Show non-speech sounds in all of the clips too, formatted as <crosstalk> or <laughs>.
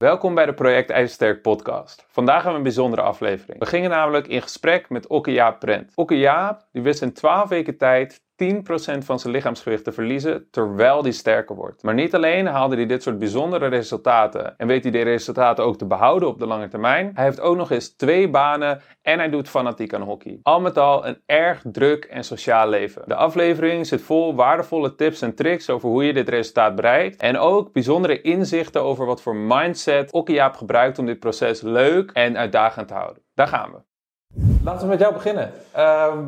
Welkom bij de Project IJzersterk podcast. Vandaag hebben we een bijzondere aflevering. We gingen namelijk in gesprek met Okke Jaap Prent. Okke Jaap die wist in 12 weken tijd 10% van zijn lichaamsgewicht te verliezen terwijl hij sterker wordt. Maar niet alleen haalde hij dit soort bijzondere resultaten en weet hij de resultaten ook te behouden op de lange termijn. Hij heeft ook nog eens twee banen en hij doet fanatiek aan hockey. Al met al een erg druk en sociaal leven. De aflevering zit vol waardevolle tips en tricks over hoe je dit resultaat bereikt en ook bijzondere inzichten over wat voor mindset Okkiaap gebruikt om dit proces leuk en uitdagend te houden. Daar gaan we. Laten we met jou beginnen. Ehm,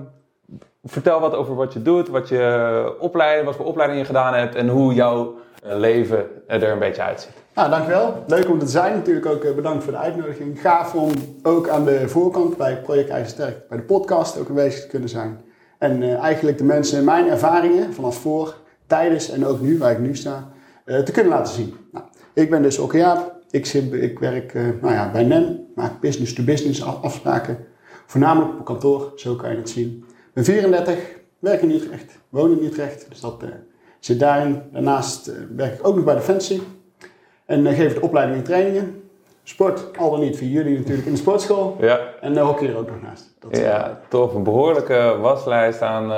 vertel wat over wat je doet, wat je opleiding, wat voor opleiding je gedaan hebt en hoe jouw eh, leven er een beetje uitziet. Nou, dankjewel. Leuk om te zijn. Natuurlijk ook eh, bedankt voor de uitnodiging. Gaaf om ook aan de voorkant bij Project IJzersterk, bij de podcast ook aanwezig te kunnen zijn. En eigenlijk de mensen mijn ervaringen vanaf voor, tijdens en ook nu, waar ik nu sta, te kunnen laten zien. Nou, ik ben dus Okke. Ik, ik werk nou ja, bij NEN, maak business-to-business afspraken. Voornamelijk op kantoor, zo kan je het zien. Ik ben 34, werk in Utrecht, woon in Utrecht, dus dat uh, zit daarin. Daarnaast uh, werk ik ook nog bij Defensie en uh, geef de opleiding en trainingen. Sport, al dan niet voor jullie natuurlijk in de sportschool. Ja. En uh, hockey er ook nog naast. Dat ja, tof. Een behoorlijke waslijst aan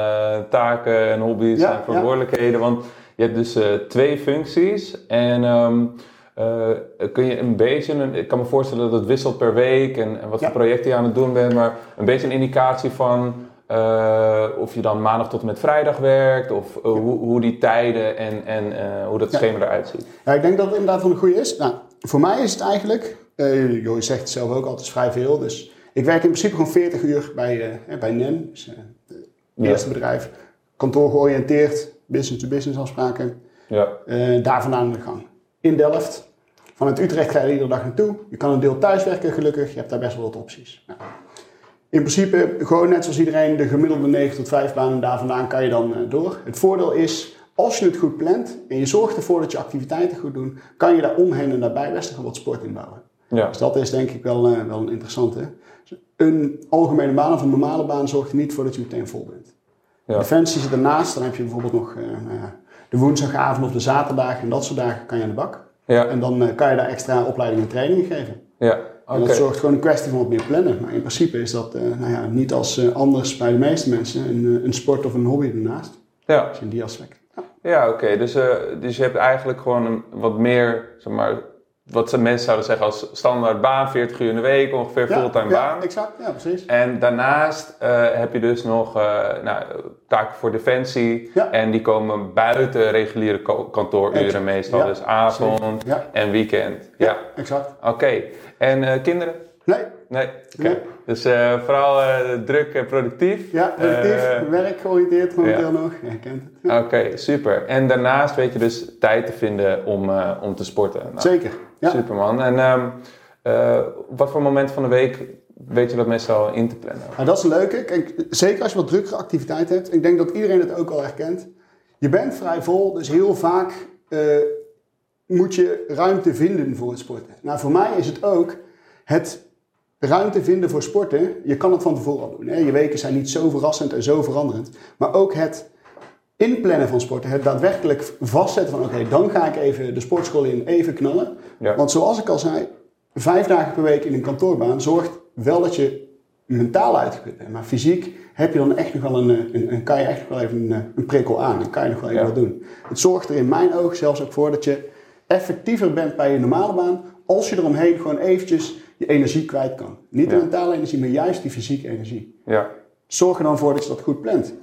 taken en hobby's ja, en verantwoordelijkheden. Ja. Want je hebt dus twee functies en... Um, uh, kun je een beetje, ik kan me voorstellen dat het wisselt per week en, en wat voor projecten je aan het doen bent, maar een beetje een indicatie van uh, of je dan maandag tot en met vrijdag werkt, of uh, hoe, hoe, die tijden en, en uh, hoe dat schema eruit ziet. Ja, ik denk dat het inderdaad wel een goede is. Nou, voor mij is het eigenlijk, je zegt het zelf ook altijd vrij veel, dus ik werk in principe gewoon 40 uur bij, bij NEN, dus, het eerste ja. bedrijf, kantoor georiënteerd, business-to-business afspraken, ja. daar vandaan aan de gang. In Delft, vanuit Utrecht ga je iedere dag naartoe, je kan een deel thuiswerken gelukkig, je hebt daar best wel wat opties. Nou, in principe gewoon net zoals iedereen de gemiddelde 9 tot 5 banen daar vandaan kan je dan uh, door. Het voordeel is, als je het goed plant en je zorgt ervoor dat je activiteiten goed doen, kan je daar omheen en daarbij best nog wat sport inbouwen. Ja. Dus dat is denk ik wel, uh, wel een interessante. Een algemene baan of een normale baan zorgt er niet voor dat je meteen vol bent. Ja. Defensie zit ernaast, dan heb je bijvoorbeeld nog uh, ja, de woensdagavond of de zaterdag en dat soort dagen kan je aan de bak. Ja. En dan kan je daar extra opleidingen en trainingen geven. Ja. Okay. En dat zorgt gewoon een kwestie van wat meer plannen. Maar in principe is dat uh, nou ja, niet als uh, anders bij de meeste mensen een, uh, een sport of een hobby ernaast. Ja. Dus in die aspect. Ja, ja oké. Okay. Dus, dus je hebt eigenlijk gewoon een wat meer, zeg maar, wat mensen zouden zeggen als standaard baan, 40 uur in de week, ongeveer ja, fulltime ja, baan. exact. Ja, precies. En daarnaast heb je dus nog nou, taken voor defensie. Ja. En die komen buiten reguliere kantooruren exact. meestal. Dus avond en weekend. Ja, exact. Oké. Okay. En uh, kinderen? Nee. Nee, okay. nee. Dus uh, vooral uh, druk en productief. Ja, productief, werk georiënteerd momenteel ja. nog. Kent het. Oké, okay, super. En daarnaast weet je dus tijd te vinden om, om te sporten. Nou, Zeker. Ja. Super man. En um, wat voor moment van de week weet je dat meestal in te plannen? Nou, dat is. Kijk, zeker als je wat drukkere activiteit hebt. Ik denk dat iedereen het ook al herkent. Je bent vrij vol, dus heel vaak moet je ruimte vinden voor het sporten. Nou, voor mij is het ook het ruimte vinden voor sporten. Je kan het van tevoren al doen. Hè? Je weken zijn niet zo verrassend en zo veranderend. Maar ook het inplannen van sporten, het daadwerkelijk vastzetten van oké, dan ga ik even de sportschool in, even knallen. Ja. Want zoals ik al zei, vijf dagen per week in een kantoorbaan zorgt wel dat je mentaal uitgeput bent. Maar fysiek heb je dan echt nog wel een, een, een kan je echt nog wel even een, een prikkel aan. Dan kan je nog wel even ja. wat doen. Het zorgt er in mijn ogen zelfs ook voor dat je effectiever bent bij je normale baan als je eromheen gewoon eventjes je energie kwijt kan. Niet de mentale energie, maar juist die fysieke energie. Ja. Zorg er dan voor dat je dat goed plant.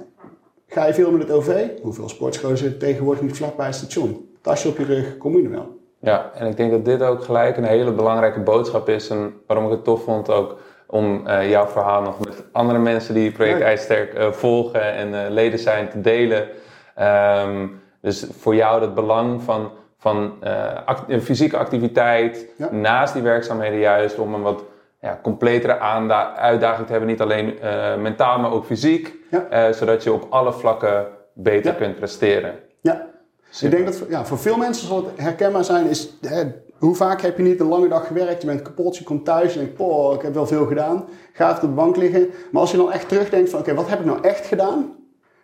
Ga je veel met het OV? Hoeveel sportscholen zitten tegenwoordig niet vlak bij het station? Tasje op je rug, kom je er wel. Ja, en ik denk dat dit ook gelijk een hele belangrijke boodschap is. En waarom ik het tof vond ook om uh, jouw verhaal nog met andere mensen die Project ja. IJsterk uh, volgen en uh, leden zijn te delen. Um, dus voor jou dat belang van van uh, act fysieke activiteit ja. naast die werkzaamheden juist om een wat ja, completere uitdaging te hebben. Niet alleen uh, mentaal, maar ook fysiek. Ja. Uh, zodat je op alle vlakken beter kunt presteren. Ja, Super. ik denk dat ja, voor veel mensen zal het herkenbaar zijn. Is, hè, hoe vaak heb je niet een lange dag gewerkt, je bent kapot, je komt thuis en denkt, poh, ik heb wel veel gedaan. Ga op de bank liggen. Maar als je dan echt terugdenkt van, oké, okay, wat heb ik nou echt gedaan?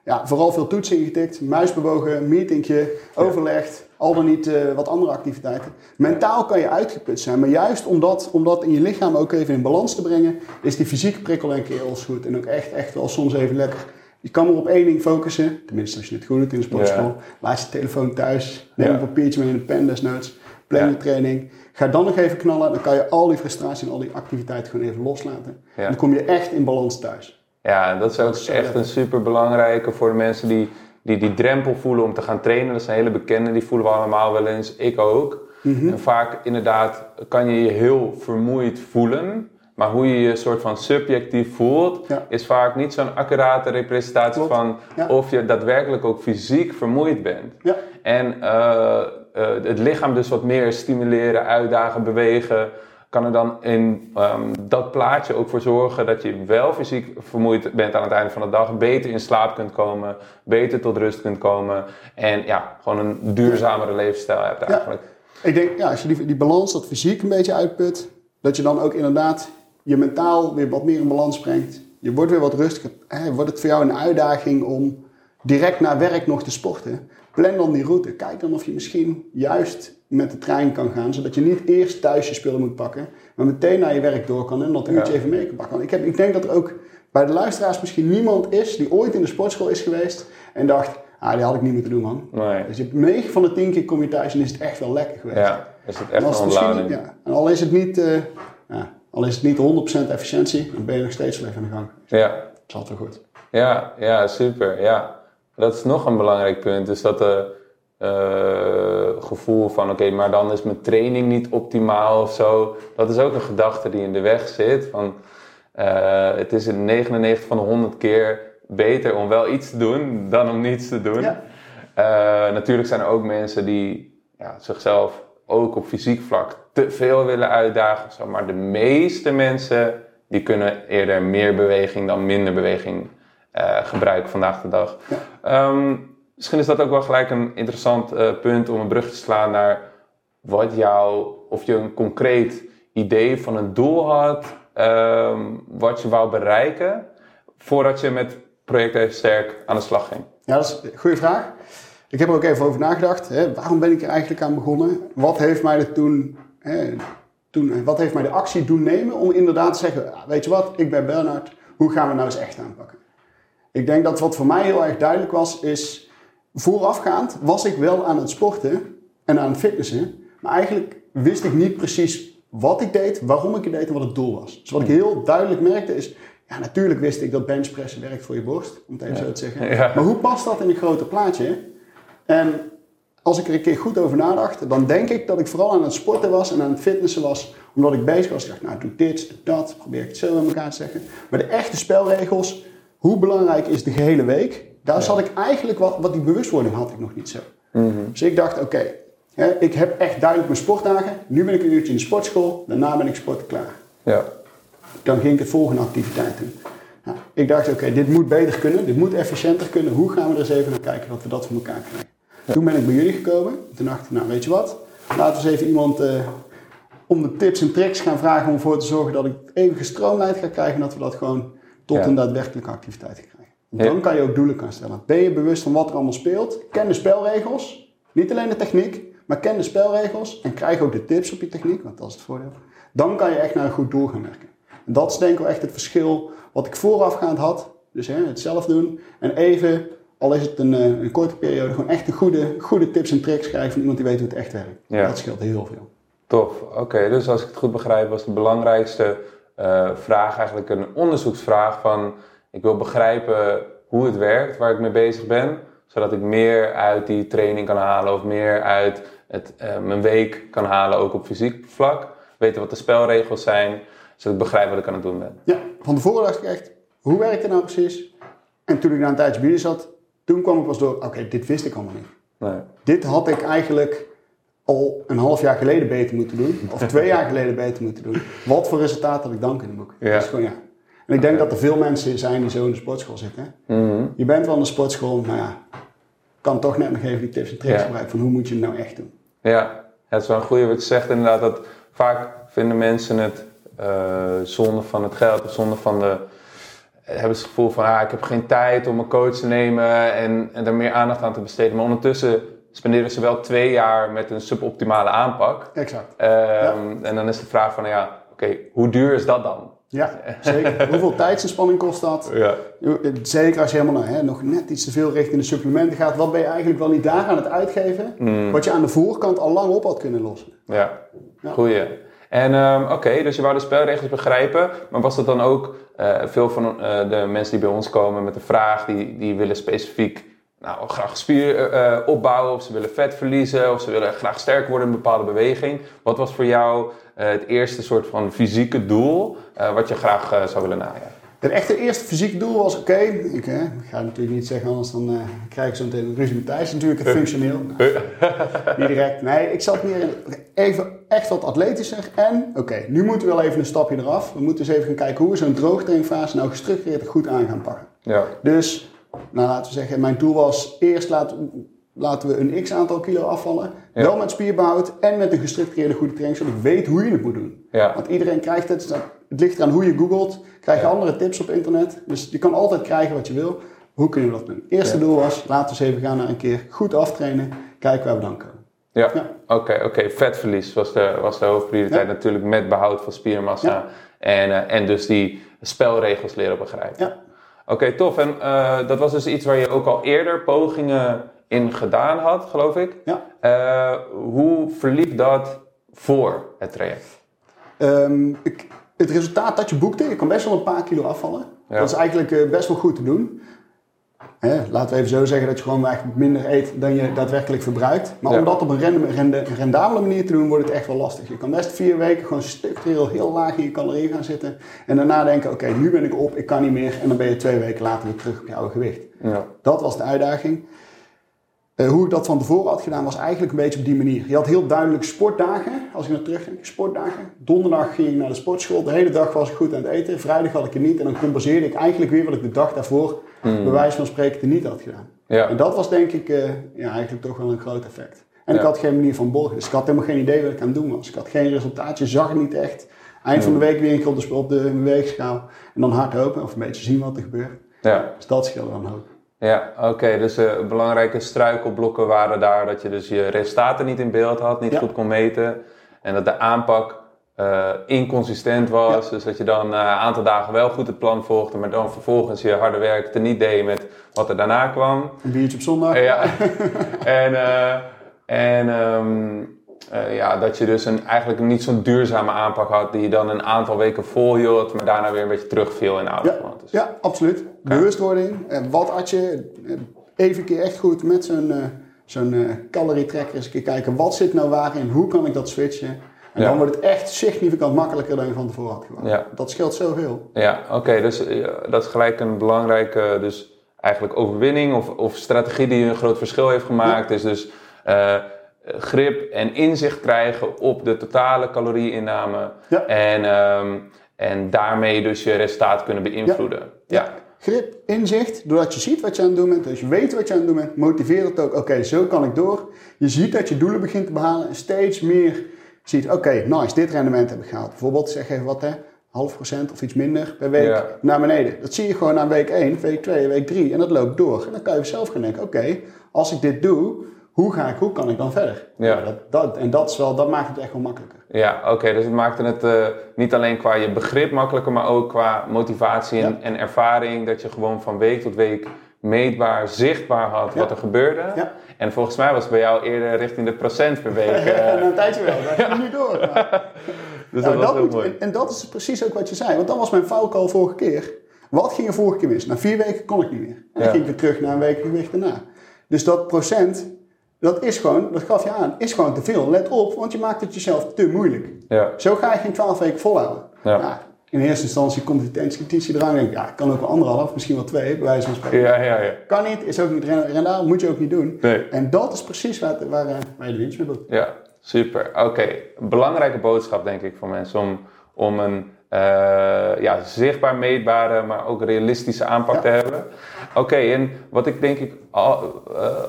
Ja, vooral veel toetsen ingetikt, muis bewogen, meetingje, overlegd, al dan niet eh, wat andere activiteiten. Mentaal kan je uitgeput zijn, maar juist om dat, om dat in je lichaam ook even in balans te brengen, is die fysieke prikkel denk ik heel goed. En ook echt, echt wel soms even lekker. Je kan maar op één ding focussen, tenminste als je het goed doet in de sportschool. Laat je telefoon thuis, neem een papiertje mee in de pen desnoods, plan je training. Ga dan nog even knallen, dan kan je al die frustratie en al die activiteiten gewoon even loslaten. En dan kom je echt in balans thuis. Ja, dat is ook echt een super belangrijke voor de mensen die, die die drempel voelen om te gaan trainen. Dat een hele bekende, die voelen we allemaal wel eens. Ik ook. Mhm. En vaak inderdaad kan je je heel vermoeid voelen. Maar hoe je je soort van subjectief voelt, Ja. is vaak niet zo'n accurate representatie Klopt. van Ja. of je daadwerkelijk ook fysiek vermoeid bent. Ja. En eh, eh, het lichaam dus wat meer stimuleren, uitdagen, bewegen. Kan er dan in ehm, dat plaatje ook voor zorgen dat je wel fysiek vermoeid bent aan het einde van de dag. Beter in slaap kunt komen, beter tot rust kunt komen. En ja, gewoon een duurzamere levensstijl hebt eigenlijk. Ik denk, ja, als je die, die balans, dat fysiek een beetje uitput, dat je dan ook inderdaad je mentaal weer wat meer in balans brengt. Je wordt weer wat rustiger. Wordt het voor jou een uitdaging om direct na werk nog te sporten? Plan dan die route. Kijk dan of je misschien juist met de trein kan gaan, zodat je niet eerst thuis je spullen moet pakken, maar meteen naar je werk door kan en dat uurtje Ja. even mee kan pakken. Ik, heb, ik denk dat er ook bij de luisteraars misschien niemand is die ooit in de sportschool is geweest en dacht, ah, die had ik niet moeten doen man. Nee. Dus je hebt 9 van de 10 keer kom je thuis en is het echt wel lekker geweest. Ja, is het echt als een het ja. En al is het niet, eh, ja, al is het niet 100% efficiëntie, dan ben je nog steeds wel even aan de gang. Ja. Dat is altijd wel goed. Ja, ja, super. Ja. Dat is nog een belangrijk punt. Dus dat de eh, gevoel van oké, maar dan is mijn training niet optimaal of zo. Dat is ook een gedachte die in de weg zit. Van, eh, het is in 99 van de 100 keer beter om wel iets te doen dan om niets te doen. Ja. Eh, natuurlijk zijn er ook mensen die ja, zichzelf ook op fysiek vlak te veel willen uitdagen. Zo. Maar de meeste mensen die kunnen eerder meer beweging dan minder beweging eh, gebruiken vandaag de dag. Ja. Ehm, misschien is dat ook wel gelijk een interessant eh, punt om een brug te slaan naar wat jou, of je een concreet idee van een doel had, ehm, wat je wou bereiken, voordat je met Project Even Sterk aan de slag ging. Ja, dat is een goede vraag. Ik heb er ook even over nagedacht. Hè, waarom ben ik er eigenlijk aan begonnen? Wat heeft mij er toen, hè, toen, wat heeft mij de actie doen nemen om inderdaad te zeggen, ah, weet je wat, ik ben Bernard, hoe gaan we nou eens echt aanpakken? Ik denk dat wat voor mij heel erg duidelijk was, is voorafgaand was ik wel aan het sporten en aan het fitnessen, maar eigenlijk wist ik niet precies wat ik deed, waarom ik het deed en wat het doel was. Dus wat ik heel duidelijk merkte is, ja, natuurlijk wist ik dat benchpressen werkt voor je borst, om het even zo te zeggen. Ja. Maar hoe past dat in een groter plaatje? En als ik er een keer goed over nadacht, dan denk ik dat ik vooral aan het sporten was en aan het fitnessen was, omdat ik bezig was. Ik dacht, nou, doe dit, doe dat, probeer ik het zo in elkaar te zeggen. Maar de echte spelregels, hoe belangrijk is de gehele week? Daar zat ik eigenlijk, wat, wat die bewustwording had ik nog niet zo. Dus ik dacht, oké, ik heb echt duidelijk mijn sportdagen. Nu ben ik een uurtje in de sportschool, daarna ben ik sporten klaar. Ja. Dan ging ik de volgende activiteit doen. Nou, ik dacht, oké, dit moet beter kunnen, dit moet efficiënter kunnen. Hoe gaan we er eens even naar kijken dat we dat voor elkaar krijgen? Toen ben ik bij jullie gekomen. Toen dacht ik, nou weet je wat, laten we eens even iemand eh, om de tips en tricks gaan vragen om ervoor te zorgen dat ik het even gestroomlijnd ga krijgen en dat we dat gewoon tot een daadwerkelijke activiteit. Ja. Dan kan je ook doelen gaan stellen. Ben je bewust van wat er allemaal speelt? Ken de spelregels. Niet alleen de techniek, maar ken de spelregels en krijg ook de tips op je techniek, want dat is het voordeel. Dan kan je echt naar een goed doel gaan werken. En dat is denk ik wel echt het verschil wat ik voorafgaand had. Dus hè, het zelf doen en even, al is het een, eh, een korte periode, gewoon echt een goede, goede tips en tricks krijgen van iemand die weet hoe het echt werkt. Ja. Dat scheelt heel veel. Tof, oké. Dus als ik het goed begrijp, was de belangrijkste eh, vraag eigenlijk een onderzoeksvraag van... Ik wil begrijpen hoe het werkt, waar ik mee bezig ben, zodat ik meer uit die training kan halen of meer uit het, eh, mijn week kan halen, ook op fysiek vlak. Weten wat de spelregels zijn, zodat ik begrijp wat ik aan het doen ben. Ja, van tevoren dacht ik echt, hoe werkt het nou precies? En toen ik na een tijdje jullie zat, toen kwam ik pas door, oké, dit wist ik allemaal niet. Nee. Dit had ik eigenlijk al een half jaar geleden beter moeten doen. Of twee jaar geleden beter moeten doen. Wat voor resultaat had ik dan kunnen boeken? Ja. Dat is gewoon, ja. En ik denk dat er veel mensen zijn die zo in de sportschool zitten. Mhm. Je bent wel in de sportschool, maar ja, kan toch net nog even die tips en tricks Ja. gebruiken van hoe moet je het nou echt doen. Ja, het is wel een goede wat je zegt inderdaad. Dat vaak vinden mensen het eh zonde van het geld of zonde van de hebben ze het gevoel van, ah, ik heb geen tijd om een coach te nemen en, en er meer aandacht aan te besteden. Maar ondertussen spenderen ze wel twee jaar met een suboptimale aanpak. Exact. Ehm, En dan is de vraag van, ja, oké, hoe duur is dat dan? Ja, zeker. <laughs> Hoeveel tijdsinspanning kost dat? Ja. Zeker als je helemaal nou, hè, nog net iets te veel richting de supplementen gaat. Wat ben je eigenlijk wel niet daar aan het uitgeven? Mm. Wat je aan de voorkant al lang op had kunnen lossen. Ja, Ja. goeie. En ehm, oké, dus je wou de spelregels begrijpen, maar was dat dan ook eh, veel van eh, de mensen die bij ons komen met een vraag, die, die willen specifiek nou, graag spier eh, opbouwen, of ze willen vet verliezen, of ze willen graag sterk worden in een bepaalde beweging. Wat was voor jou eh, het eerste soort van fysieke doel eh, wat je graag eh, zou willen najagen? Het echte eerste fysieke doel was, oké, ik, ga natuurlijk niet zeggen, anders dan eh, krijg ik zo meteen een ruzie met Thijs. Natuurlijk het functioneel. <laughs> niet direct. Nee, ik zat meer even echt wat atletischer. En, oké, nu moeten we wel even een stapje eraf. We moeten eens even gaan kijken hoe we zo'n droogtrainfase nou gestructureerd goed aan gaan pakken. Ja, Dus, nou laten we zeggen, mijn doel was eerst laten, laten we een x aantal kilo afvallen. Ja. Wel met spierbehoud en met een gestructureerde goede training, zodat ik weet hoe je het moet doen. ja, Want iedereen krijgt het, het ligt eraan hoe je googelt, krijg je Ja. andere tips op internet. Dus je kan altijd krijgen wat je wil. Hoe kunnen we dat doen? Eerste doel was, laten we eens even gaan naar een keer goed aftrainen, kijken waar we dan komen. ja. Oké, oké. Vetverlies was de, was de hoofdprioriteit natuurlijk met behoud van spiermassa. En, eh, en dus die spelregels leren begrijpen. Oké, tof. En eh, dat was dus iets waar je ook al eerder pogingen in gedaan had, geloof ik. Ja. Eh, hoe verliep dat voor het traject? Ehm, ik, het resultaat dat je boekte, je kan best wel een paar kilo afvallen. Ja. Dat is eigenlijk eh, best wel goed te doen. Hè, laten we even zo zeggen dat je gewoon eigenlijk minder eet dan je daadwerkelijk verbruikt. Maar Ja. om dat op een rende- rende- rendabele manier te doen, wordt het echt wel lastig. Je kan best vier weken gewoon structureel heel laag in je calorieën gaan zitten. En daarna denken, oké, nu ben ik op, ik kan niet meer. En dan ben je twee weken later weer terug op je oude gewicht. Ja. Dat was de uitdaging. Eh, hoe ik dat van tevoren had gedaan, was eigenlijk een beetje op die manier. Je had heel duidelijk sportdagen, als ik naar terugdenk, sportdagen. Donderdag ging ik naar de sportschool, de hele dag was ik goed aan het eten. Vrijdag had ik het niet en dan compenseerde ik eigenlijk weer wat ik de dag daarvoor, bij wijze van spreken, er niet had gedaan. Ja. En dat was denk ik eh, ja, eigenlijk toch wel een groot effect. En ik had geen manier van borgen, dus ik had helemaal geen idee wat ik aan het doen was. Ik had geen resultaat, je zag het niet echt. Eind van de week weer een keer op de, op de weegschaal en dan hard hopen of een beetje zien wat er gebeurt. Ja. Dus dat scheelde dan ook. Ja, oké. Dus eh, belangrijke struikelblokken waren daar dat je dus je resultaten niet in beeld had, niet Ja. goed kon meten. En dat de aanpak eh, inconsistent was. Dus dat je dan eh, een aantal dagen wel goed het plan volgde, maar dan vervolgens je harde werk er niet deed met wat er daarna kwam. Een biertje op zondag. Ja. <laughs> en eh, en ehm, eh, ja, dat je dus een, eigenlijk niet zo'n duurzame aanpak had, die je dan een aantal weken volhield, maar daarna weer een beetje terugviel in oude Ja, gewoontes. ja, absoluut. Bewustwording. En wat had je? eh, Even een keer echt goed met zo'n eh zo'n calorie tracker eens een keer kijken. Wat zit nou waarin? Hoe kan ik dat switchen? En Ja. dan wordt het echt significant makkelijker dan je van tevoren had. Ja. Dat scheelt zoveel. Ja, oké, dus dat is gelijk een belangrijke, dus eigenlijk overwinning of, of strategie die een groot verschil heeft gemaakt. Is dus grip en inzicht krijgen op de totale calorieinname Ja. en, ehm, en daarmee dus je resultaat kunnen beïnvloeden. Ja. Grip, inzicht, doordat je ziet wat je aan het doen bent, dus je weet wat je aan het doen bent, motiveert het ook. Oké, zo kan ik door. Je ziet dat je doelen begint te behalen en steeds meer ziet, oké, nice, dit rendement heb ik gehaald. Bijvoorbeeld, zeg even wat hè, half procent of iets minder per week Ja. naar beneden. Dat zie je gewoon na week 1, week 2, week 3 en dat loopt door. En dan kan je zelf gaan denken, oké, als ik dit doe, hoe ga ik, hoe kan ik dan verder? Ja. Nou, dat, dat, en dat, is wel, dat maakt het echt wel makkelijker. Ja, oké, dus het maakte het eh, niet alleen qua je begrip makkelijker, maar ook qua motivatie en, Ja. en ervaring. Dat je gewoon van week tot week meetbaar, zichtbaar had Ja. wat er gebeurde. Ja. En volgens mij was het bij jou eerder richting de procent per week. <laughs> en na een tijdje wel, dat ging niet door. maar- <laughs> dus Nou, dat was dat heel moet- mooi. en, en dat is precies ook wat je zei. Want dat was mijn valkuil vorige keer. Wat ging er vorige keer mis? Na vier weken kon ik niet meer. En dan ging ik weer terug naar een week gewicht daarna. Dus dat procent, dat is gewoon, dat gaf je aan, is gewoon te veel. Let op, want je maakt het jezelf te moeilijk. Ja, Zo ga je geen twaalf weken volhouden. Ja. Nou, in eerste instantie komt die tendentie eraan. denk ik, ja, kan ook wel anderhalf, misschien wel twee, bij wijze van spreken. ja, ja. ja. Kan niet, is ook niet ren- rendabel, moet je ook niet doen. Nee. En dat is precies waar, waar, eh, waar je de winst mee doet. Ja, super. Oké, belangrijke boodschap denk ik voor mensen om, om een eh, ja, zichtbaar meetbare, maar ook realistische aanpak Ja. te hebben. Oké, en wat ik denk ik eh,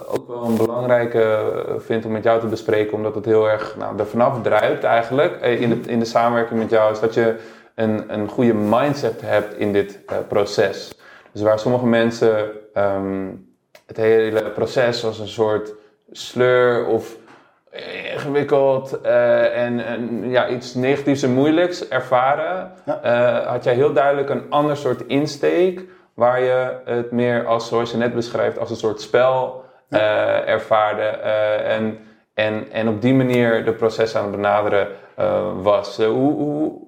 ook wel een belangrijke eh, vind om met jou te bespreken, omdat het heel erg nou, er vanaf druipt eigenlijk eh, in, de, in de samenwerking met jou, is dat je een, een goede mindset hebt in dit uh, proces. Dus waar sommige mensen ehm, het hele proces als een soort sleur of ingewikkeld uh, en, en, ja, iets negatiefs en moeilijks ervaren, ja. had jij heel duidelijk een ander soort insteek waar je het meer als, zoals je net beschrijft, als een soort spel ja. ervaarde en, en, en op die manier de proces aan het benaderen was. hoe, hoe,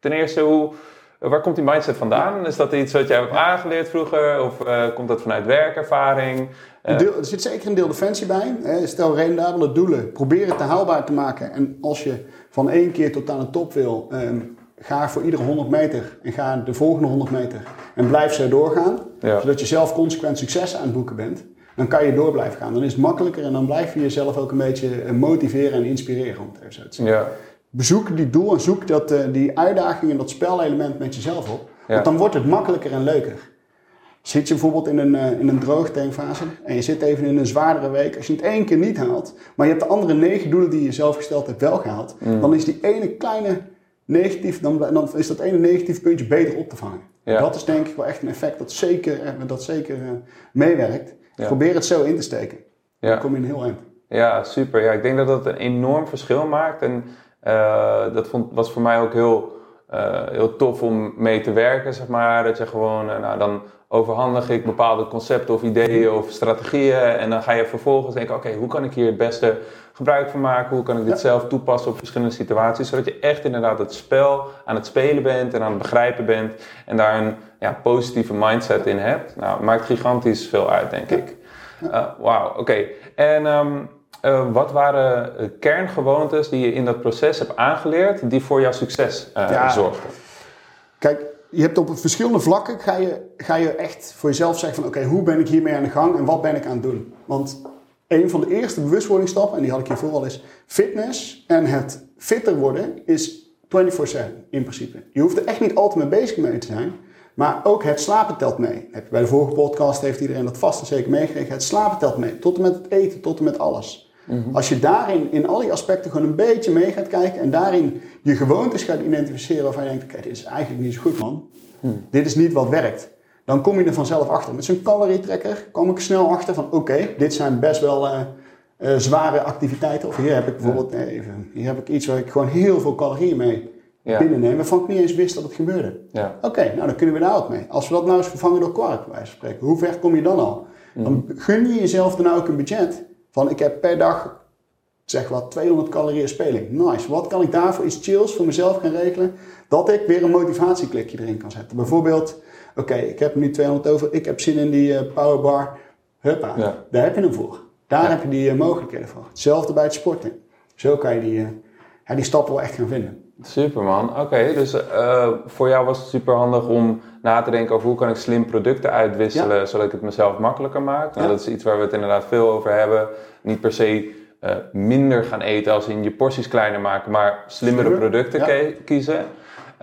ten eerste, hoe, waar komt die mindset vandaan? Is dat iets wat jij hebt aangeleerd vroeger? Of komt dat vanuit werkervaring? Deel, er zit zeker een deel defensie bij. Stel rendabele doelen. Probeer het te haalbaar te maken. En als je van één keer tot aan de top wil, um, ga voor iedere 100 meter. En ga de volgende 100 meter. En blijf zo doorgaan. Ja. Zodat je zelf consequent succes aan het boeken bent. Dan kan je door blijven gaan. Dan is het makkelijker en dan blijf je jezelf ook een beetje motiveren en inspireren. Om het even zo te zeggen. Ja bezoek die doel en zoek dat, uh, die uitdaging en dat spelelement met jezelf op. Want dan wordt het makkelijker en leuker. Zit je bijvoorbeeld in een, uh, in een droogtankfase en je zit even in een zwaardere week. Als je het één keer niet haalt, maar je hebt de andere negen doelen die je zelf gesteld hebt wel gehaald. Mm. Dan is die ene kleine negatief, dan, dan is dat ene negatief puntje beter op te vangen. Ja. Dat is denk ik wel echt een effect dat zeker, eh, dat zeker uh, meewerkt. Probeer het zo in te steken. Dan kom je een heel eind. Ja, super. Ja, ik denk dat dat een enorm verschil maakt. En uh, dat vond, was voor mij ook heel, uh, heel tof om mee te werken, zeg maar. Dat je gewoon, nou, dan overhandig ik bepaalde concepten of ideeën of strategieën. En dan ga je vervolgens denken, oké, okay, hoe kan ik hier het beste gebruik van maken? Hoe kan ik dit ja. zelf toepassen op verschillende situaties? Zodat je echt inderdaad het spel aan het spelen bent en aan het begrijpen bent. En daar een ja, positieve mindset in hebt. Nou, maakt gigantisch veel uit, denk ik. Wauw, oké. Okay. En... Um, uh, wat waren kerngewoontes die je in dat proces hebt aangeleerd die voor jouw succes uh, ja. zorgden? Kijk, je hebt op verschillende vlakken ga je, ga je echt voor jezelf zeggen van oké, hoe ben ik hiermee aan de gang en wat ben ik aan het doen? Want een van de eerste bewustwordingsstappen, en die had ik hiervoor al, is fitness en het fitter worden is 24-7 in principe. Je hoeft er echt niet altijd mee bezig mee te zijn. Maar ook het slapen telt mee. Bij de vorige podcast heeft iedereen dat vast en zeker meegekregen. Het slapen telt mee. Tot en met het eten, tot en met alles. Mhm. Als je daarin in al die aspecten gewoon een beetje mee gaat kijken en daarin je gewoontes gaat identificeren waarvan je denkt, dit is eigenlijk niet zo goed man. Mhm. Dit is niet wat werkt. Dan kom je er vanzelf achter. Met zo'n calorietrekker kom ik snel achter van, oké, dit zijn best wel uh, uh, zware activiteiten. Of hier heb ik bijvoorbeeld, ja. even, hier heb ik iets waar ik gewoon heel veel calorieën mee ja. binnenneem, waarvan ik niet eens wist dat het gebeurde. Ja. Oké, nou dan kunnen we daar wat mee. Als we dat nou eens vervangen door kwark, bij wijze van spreken, hoe ver kom je dan al? Mhm. Dan gun je jezelf dan ook een budget van ik heb per dag, zeg wat, 200 calorieën speling. Nice. Wat kan ik daarvoor iets chills voor mezelf gaan regelen? Dat ik weer een motivatieklikje erin kan zetten. Bijvoorbeeld, oké, ik heb nu 200 over, ik heb zin in die uh, powerbar. Huppa, ja. daar heb je hem voor. Daar heb je die uh, mogelijkheden voor. Hetzelfde bij het sporten. Zo kan je die, uh, ja, die stappen wel echt gaan vinden. Super man. Oké, dus voor jou was het super handig om na te denken over hoe kan ik slim producten uitwisselen, zodat ik het mezelf makkelijker maak. Nou, dat is iets waar we het inderdaad veel over hebben. Niet per se uh, minder gaan eten als in je porties kleiner maken, maar slimmere producten kiezen.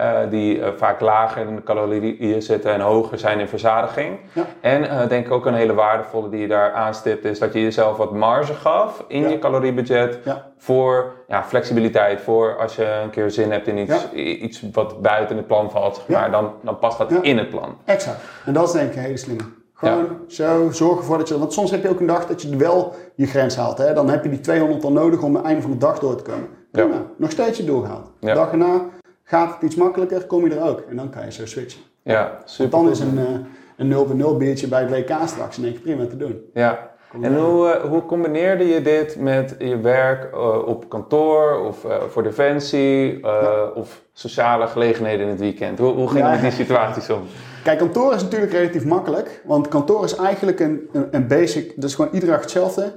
Uh, die uh, vaak lager in de calorieën zitten en hoger zijn in verzadiging. Ja. En uh, denk ik ook een hele waardevolle die je daar aanstipt is dat je jezelf wat marge gaf in ja. je caloriebudget voor ja, flexibiliteit. Voor als je een keer zin hebt in iets, iets wat buiten het plan valt, zeg maar, dan, dan past dat in het plan. Exact. En dat is denk ik een hele slimme. Gewoon zo zorgen ervoor dat je... Want soms heb je ook een dag dat je wel je grens haalt. Hè? Dan heb je die 200 al nodig om het einde van de dag door te komen. Prima. Nog steeds je doorgehaald. Dag erna Gaat het iets makkelijker, kom je er ook. En dan kan je zo switchen. Ja, super. Want dan is een, uh, een 0 biertje bij het WK straks in één keer prima te doen. Ja. En hoe, uh, hoe combineerde je dit met je werk uh, op kantoor of voor defensie ja. of sociale gelegenheden in het weekend? Hoe, hoe ging je met die situaties om? Kijk, kantoor is natuurlijk relatief makkelijk, want kantoor is eigenlijk een, een, een basic, dat is gewoon iedere dag hetzelfde.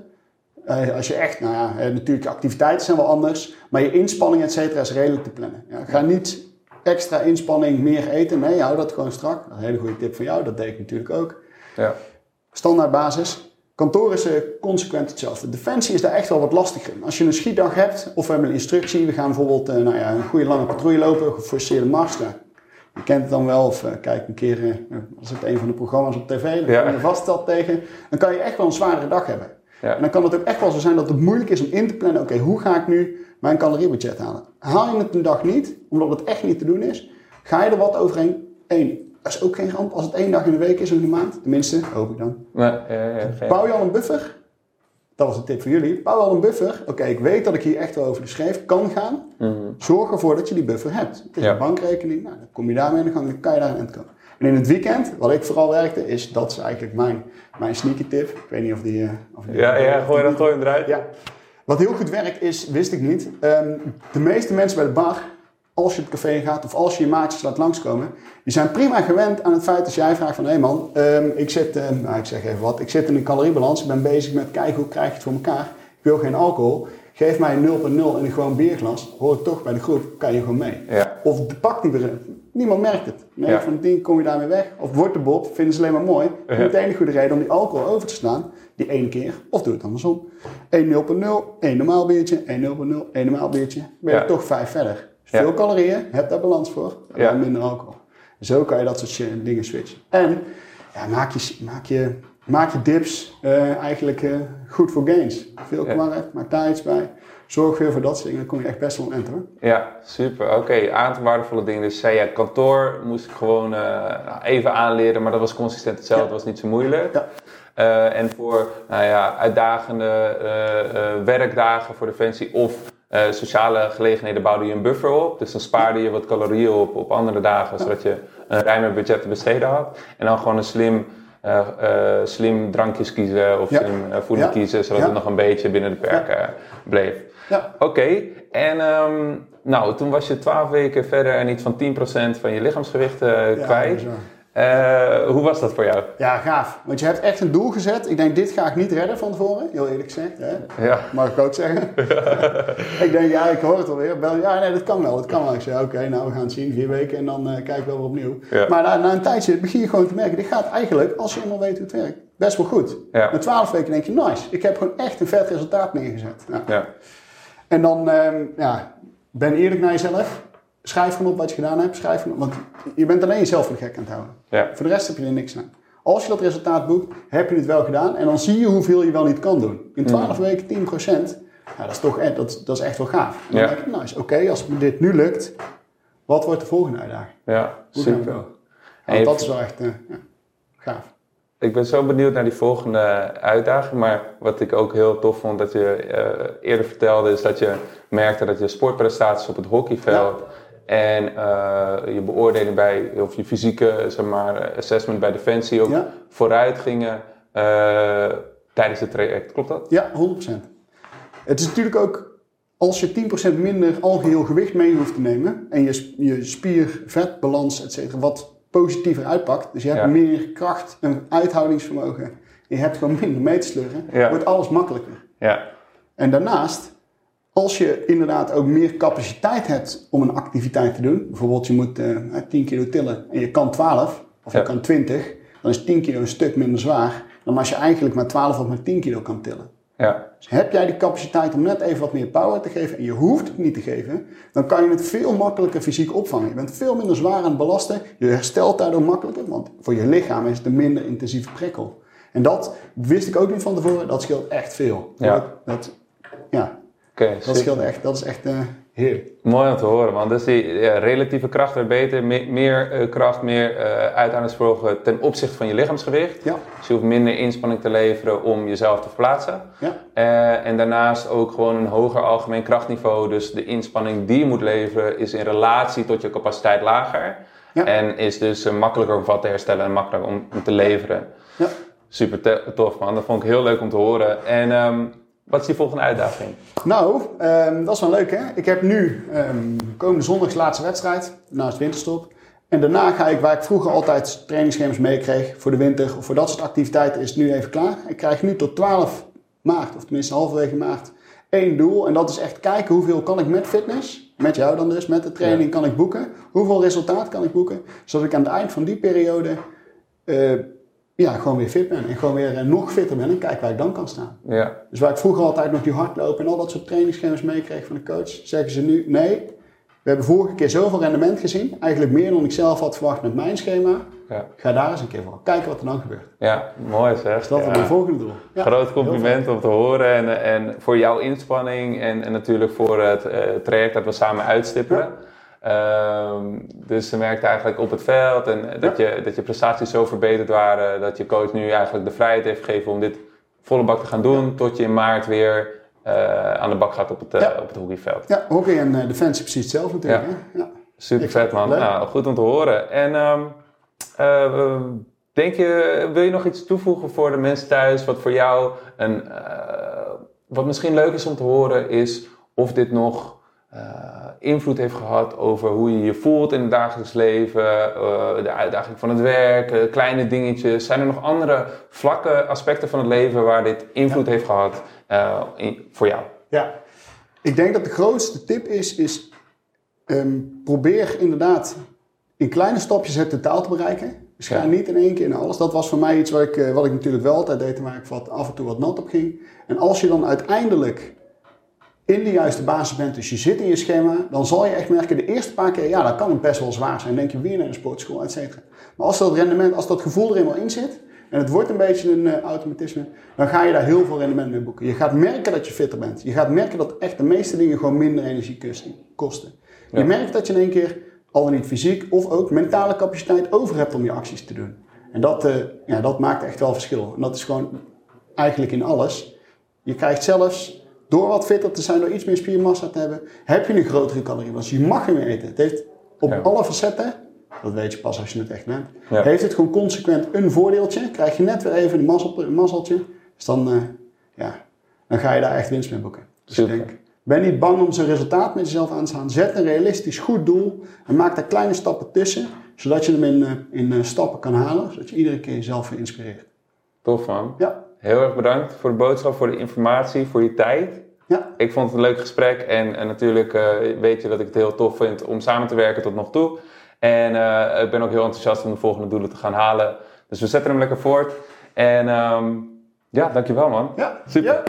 Uh, als je echt, nou ja, uh, natuurlijk activiteiten zijn wel anders, maar je inspanning et cetera is redelijk te plannen. Ja, ga niet extra inspanning meer eten, nee, hou dat gewoon strak. Dat is een hele goede tip van jou, dat deed ik natuurlijk ook. Ja. Standaard basis. Kantoor is uh, consequent hetzelfde. Defensie is daar echt wel wat lastiger Als je een schietdag hebt, of we hebben een instructie, we gaan bijvoorbeeld nou ja, een goede lange patrouille lopen, geforceerde mars. Je kent het dan wel, of kijk een keer, als het een van de programma's op tv, dan ja. je vast dat tegen, dan kan je echt wel een zware dag hebben. Ja. En dan kan het ook echt wel zo zijn dat het moeilijk is om in te plannen. Oké, hoe ga ik nu mijn caloriebudget halen? Haal je het een dag niet, omdat het echt niet te doen is. Ga je er wat overheen? Eén, dat is ook geen ramp als het één dag in de week is of in de maand. Tenminste, hoop ik dan. Ja, ja, geen- Bouw je al een buffer? Dat was een tip voor jullie. Bouw al een buffer. Oké, ik weet dat ik hier echt wel over de schreef kan gaan. Mhm. Zorg ervoor dat je die buffer hebt. Het is een bankrekening. Nou, dan kom je daarmee aan de gang. Dan kan je daar aan komen. En in het weekend, wat ik vooral werkte, is dat is eigenlijk mijn, mijn sneaky tip. Ik weet niet of die... eh, of die Ja, ja, gooi, dan, gooi hem eruit. ja. Wat heel goed werkt is, wist ik niet, ehm, de meeste mensen bij de bar, als je het café gaat of als je je maatjes laat langskomen, die zijn prima gewend aan het feit als jij vraagt van, hé hey man, ehm, ik zit, ehm, nou, ik zeg even wat, ik zit in een caloriebalans, ik ben bezig met kijken hoe krijg je het voor elkaar, ik wil geen alcohol, geef mij een 0.0 in een gewoon bierglas, hoor ik toch bij de groep, kan je gewoon mee. Ja. Of de pak die niemand merkt het. Nee, Ja. van het ding kom je daarmee weg. Of wordt de bob, vinden ze alleen maar mooi. Ja. En de enige goede reden om die alcohol over te slaan, die ene keer, of doe het andersom. 1 0.0, 1 normaal biertje, 1 0.0, 1 normaal biertje. Ben je Ja. toch vijf verder. Dus. Veel calorieën, heb daar balans voor, en dan minder alcohol. Zo kan je dat soort dingen switchen. En ja, maak, je, maak, je, maak je dips eh, eigenlijk eh, goed voor gains. Veel kwark, maak daar iets bij. Zorg weer voor dat soort dingen, dan kom je echt best wel eind hoor. Ja, super. Oké, aantal waardevolle dingen. Dus zei je, kantoor moest ik gewoon eh, nou, even aanleren, maar dat was consistent hetzelfde, Ja. was niet zo moeilijk. Ja. Eh, en voor nou ja, uitdagende eh, werkdagen voor Defensie of sociale gelegenheden bouwde je een buffer op. Dus dan spaarde je wat calorieën op op andere dagen, zodat je een ruimer budget te besteden had. En dan gewoon een slim, eh, eh, slim drankjes kiezen of Ja. slim eh, voeding Ja. kiezen, zodat Ja. het nog een beetje binnen de perken bleef. Ja. Oké, en ehm, nou, toen was je 12 weken verder en iets van 10% van je lichaamsgewicht Ja, kwijt. Eh, hoe was dat voor jou? Ja, gaaf. Want je hebt echt een doel gezet. Ik denk, dit ga ik niet redden van tevoren. Heel eerlijk gezegd. Hè? Ja, Mag ik ook zeggen. <laughs> ik denk, ja, ik hoor het alweer. Bel, ja, nee, dat kan wel. Dat kan wel. Ik zei, oké, nou, we gaan het zien. Vier weken en dan eh kijken we wel weer opnieuw. Ja. Maar na, na een tijdje begin je gewoon te merken. Dit gaat eigenlijk, als je eenmaal weet hoe het werkt, best wel goed. Ja. Na twaalf weken denk je, nice. Ik heb gewoon echt een vet resultaat neergezet. Ja. ja, En dan, ehm, ja, ben eerlijk naar jezelf. Schrijf gewoon op wat je gedaan hebt. Schrijf gewoon, want je bent alleen jezelf voor de gek aan het houden. ja, Voor de rest heb je er niks aan. Als je dat resultaat boekt, heb je het wel gedaan. En dan zie je hoeveel je wel niet kan doen. In 12 weken 10%. Ja, dat, is toch echt, dat, dat is echt wel gaaf. En dan Ja. denk ik, nice, oké, als dit nu lukt, wat wordt de volgende uitdaging? ja, Hoe super. En dat is wel echt eh, ja, gaaf. Ik ben zo benieuwd naar die volgende uitdaging. Maar wat ik ook heel tof vond dat je eh, eerder vertelde, is dat je merkte dat je sportprestaties op het hockeyveld en eh, je beoordeling bij, of je fysieke zeg maar, assessment bij Defensie ook Ja. vooruit gingen eh, tijdens het traject. Klopt dat? Ja, 100%. Het is natuurlijk ook, als je 10% minder algeheel gewicht mee hoeft te nemen en je, je spier-vetbalans, et cetera, wat positiever uitpakt, dus je hebt Ja. meer kracht en uithoudingsvermogen, je hebt gewoon minder mee te slurren, Ja. wordt alles makkelijker. Ja, En daarnaast, als je inderdaad ook meer capaciteit hebt om een activiteit te doen, bijvoorbeeld je moet eh, 10 kilo tillen en je kan 12 of je kan 20, dan is 10 kilo een stuk minder zwaar dan als je eigenlijk maar 12 of maar 10 kilo kan tillen. ja, Dus heb jij de capaciteit om net even wat meer power te geven en je hoeft het niet te geven, dan kan je het veel makkelijker fysiek opvangen. Je bent veel minder zwaar aan het belasten, je herstelt daardoor makkelijker, want voor je lichaam is het een minder intensieve prikkel. En dat wist ik ook niet van tevoren, dat scheelt echt veel. Ja. Dat, dat, oké. dat scheelt echt, dat is echt eh, heerlijk. Mooi om te horen, want dus die ja, relatieve kracht werd beter, me- meer eh, kracht, meer eh uithoudingsvermogen ten opzichte van je lichaamsgewicht. Ja, Dus je hoeft minder inspanning te leveren om jezelf te verplaatsen. ja, en daarnaast ook gewoon een hoger algemeen krachtniveau. Dus de inspanning die je moet leveren is in relatie tot je capaciteit lager. Ja. En is dus makkelijker om van te herstellen en makkelijker om, om te leveren. ja. Super tof man, dat vond ik heel leuk om te horen. En ehm, wat is die volgende uitdaging? Nou, ehm, dat is wel leuk hè. Ik heb nu ehm, komende zondag is de laatste wedstrijd, het winterstop. En daarna ga ik, waar ik vroeger altijd trainingsschema's meekreeg voor de winter of voor dat soort activiteiten, is het nu even klaar. Ik krijg nu tot 12 maart, of tenminste halverwege maart, één doel. En dat is echt kijken hoeveel kan ik met fitness, met jou dan dus, met de training kan ik boeken. Hoeveel resultaat kan ik boeken, zodat ik aan het eind van die periode eh, ja, gewoon weer fit ben. En gewoon weer eh, nog fitter ben en kijk waar ik dan kan staan. Ja, Dus waar ik vroeger altijd nog die hardlopen en al dat soort trainingsschema's meekreeg van de coach, zeggen ze nu: nee, we hebben vorige keer zoveel rendement gezien. Eigenlijk meer dan ik zelf had verwacht met mijn schema. ja, Ga daar eens een keer voor. Kijken wat er dan gebeurt. ja mooi zeg. Dus dat is Ja. mijn volgende doel. Ja. Groot compliment om te horen en, en voor jouw inspanning en, en natuurlijk voor het eh, traject dat we samen uitstippelen. Ehm, dus ze merkte eigenlijk op het veld en dat, je, dat je prestaties zo verbeterd waren dat je coach nu eigenlijk de vrijheid heeft gegeven om dit volle bak te gaan doen. Tot je in maart weer eh, aan de bak gaat op het, uh, op het hockeyveld. Ja, hockey en uh, defensie precies hetzelfde natuurlijk. Ja. Super vet man. Nou, goed om te horen. En um, denk je, wil je nog iets toevoegen voor de mensen thuis? Wat voor jou een, wat misschien leuk is om te horen is of dit nog invloed heeft gehad over hoe je je voelt in het dagelijks leven, de uitdaging van het werk, kleine dingetjes. Zijn er nog andere vlakke aspecten van het leven waar dit invloed heeft gehad in, voor jou? Ja, ik denk dat de grootste tip is, is Ehm, probeer inderdaad in kleine stapjes het totaal te bereiken. Dus ga niet in één keer in alles. Dat was voor mij iets wat ik, eh, wat ik natuurlijk wel altijd deed, waar ik wat, af en toe wat nat op ging. En als je dan uiteindelijk in de juiste basis bent, dus je zit in je schema, dan zal je echt merken, de eerste paar keer, ja, dat kan best wel zwaar zijn. Dan denk je weer naar een sportschool, et cetera. Maar als dat rendement, als dat gevoel er eenmaal in zit, en het wordt een beetje een uh, automatisme, dan ga je daar heel veel rendement mee boeken. Je gaat merken dat je fitter bent. Je gaat merken dat echt de meeste dingen gewoon minder energie kosten. Je merkt dat je in één keer al niet fysiek of ook mentale capaciteit over hebt om je acties te doen. En dat, uh, ja, dat maakt echt wel verschil. En dat is gewoon eigenlijk in alles. Je krijgt zelfs, door wat fitter te zijn, door iets meer spiermassa te hebben, heb je een grotere caloriebalans. Je mag meer eten. Het heeft op alle facetten, dat weet je pas als je het echt bent, heeft het gewoon consequent een voordeeltje. Krijg je net weer even een mazzeltje. Dus dan, uh, ja, dan ga je daar echt winst mee boeken. Dus ik denk, ben niet bang om zijn resultaat met jezelf aan te staan. Zet een realistisch goed doel en maak daar kleine stappen tussen, zodat je hem in, eh, in eh, stappen kan halen, zodat je iedere keer jezelf weer inspireert. Tof man. Ja. Heel erg bedankt voor de boodschap, voor de informatie, voor je tijd. Ja. Ik vond het een leuk gesprek en, en natuurlijk uh, weet je dat ik het heel tof vind om samen te werken tot nog toe. En ik ben ook heel enthousiast om de volgende doelen te gaan halen. Dus we zetten hem lekker voort. En um, ja, dankjewel man. Ja, super. Ja.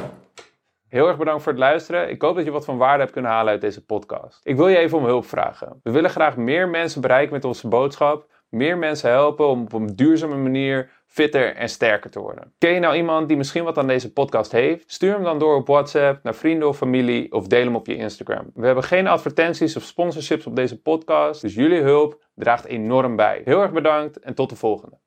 Heel erg bedankt voor het luisteren. Ik hoop dat je wat van waarde hebt kunnen halen uit deze podcast. Ik wil je even om hulp vragen. We willen graag meer mensen bereiken met onze boodschap. Meer mensen helpen om op een duurzame manier fitter en sterker te worden. Ken je nou iemand die misschien wat aan deze podcast heeft? Stuur hem dan door op WhatsApp naar vrienden of familie of deel hem op je Instagram. We hebben geen advertenties of sponsorships op deze podcast, dus jullie hulp draagt enorm bij. Heel erg bedankt en tot de volgende.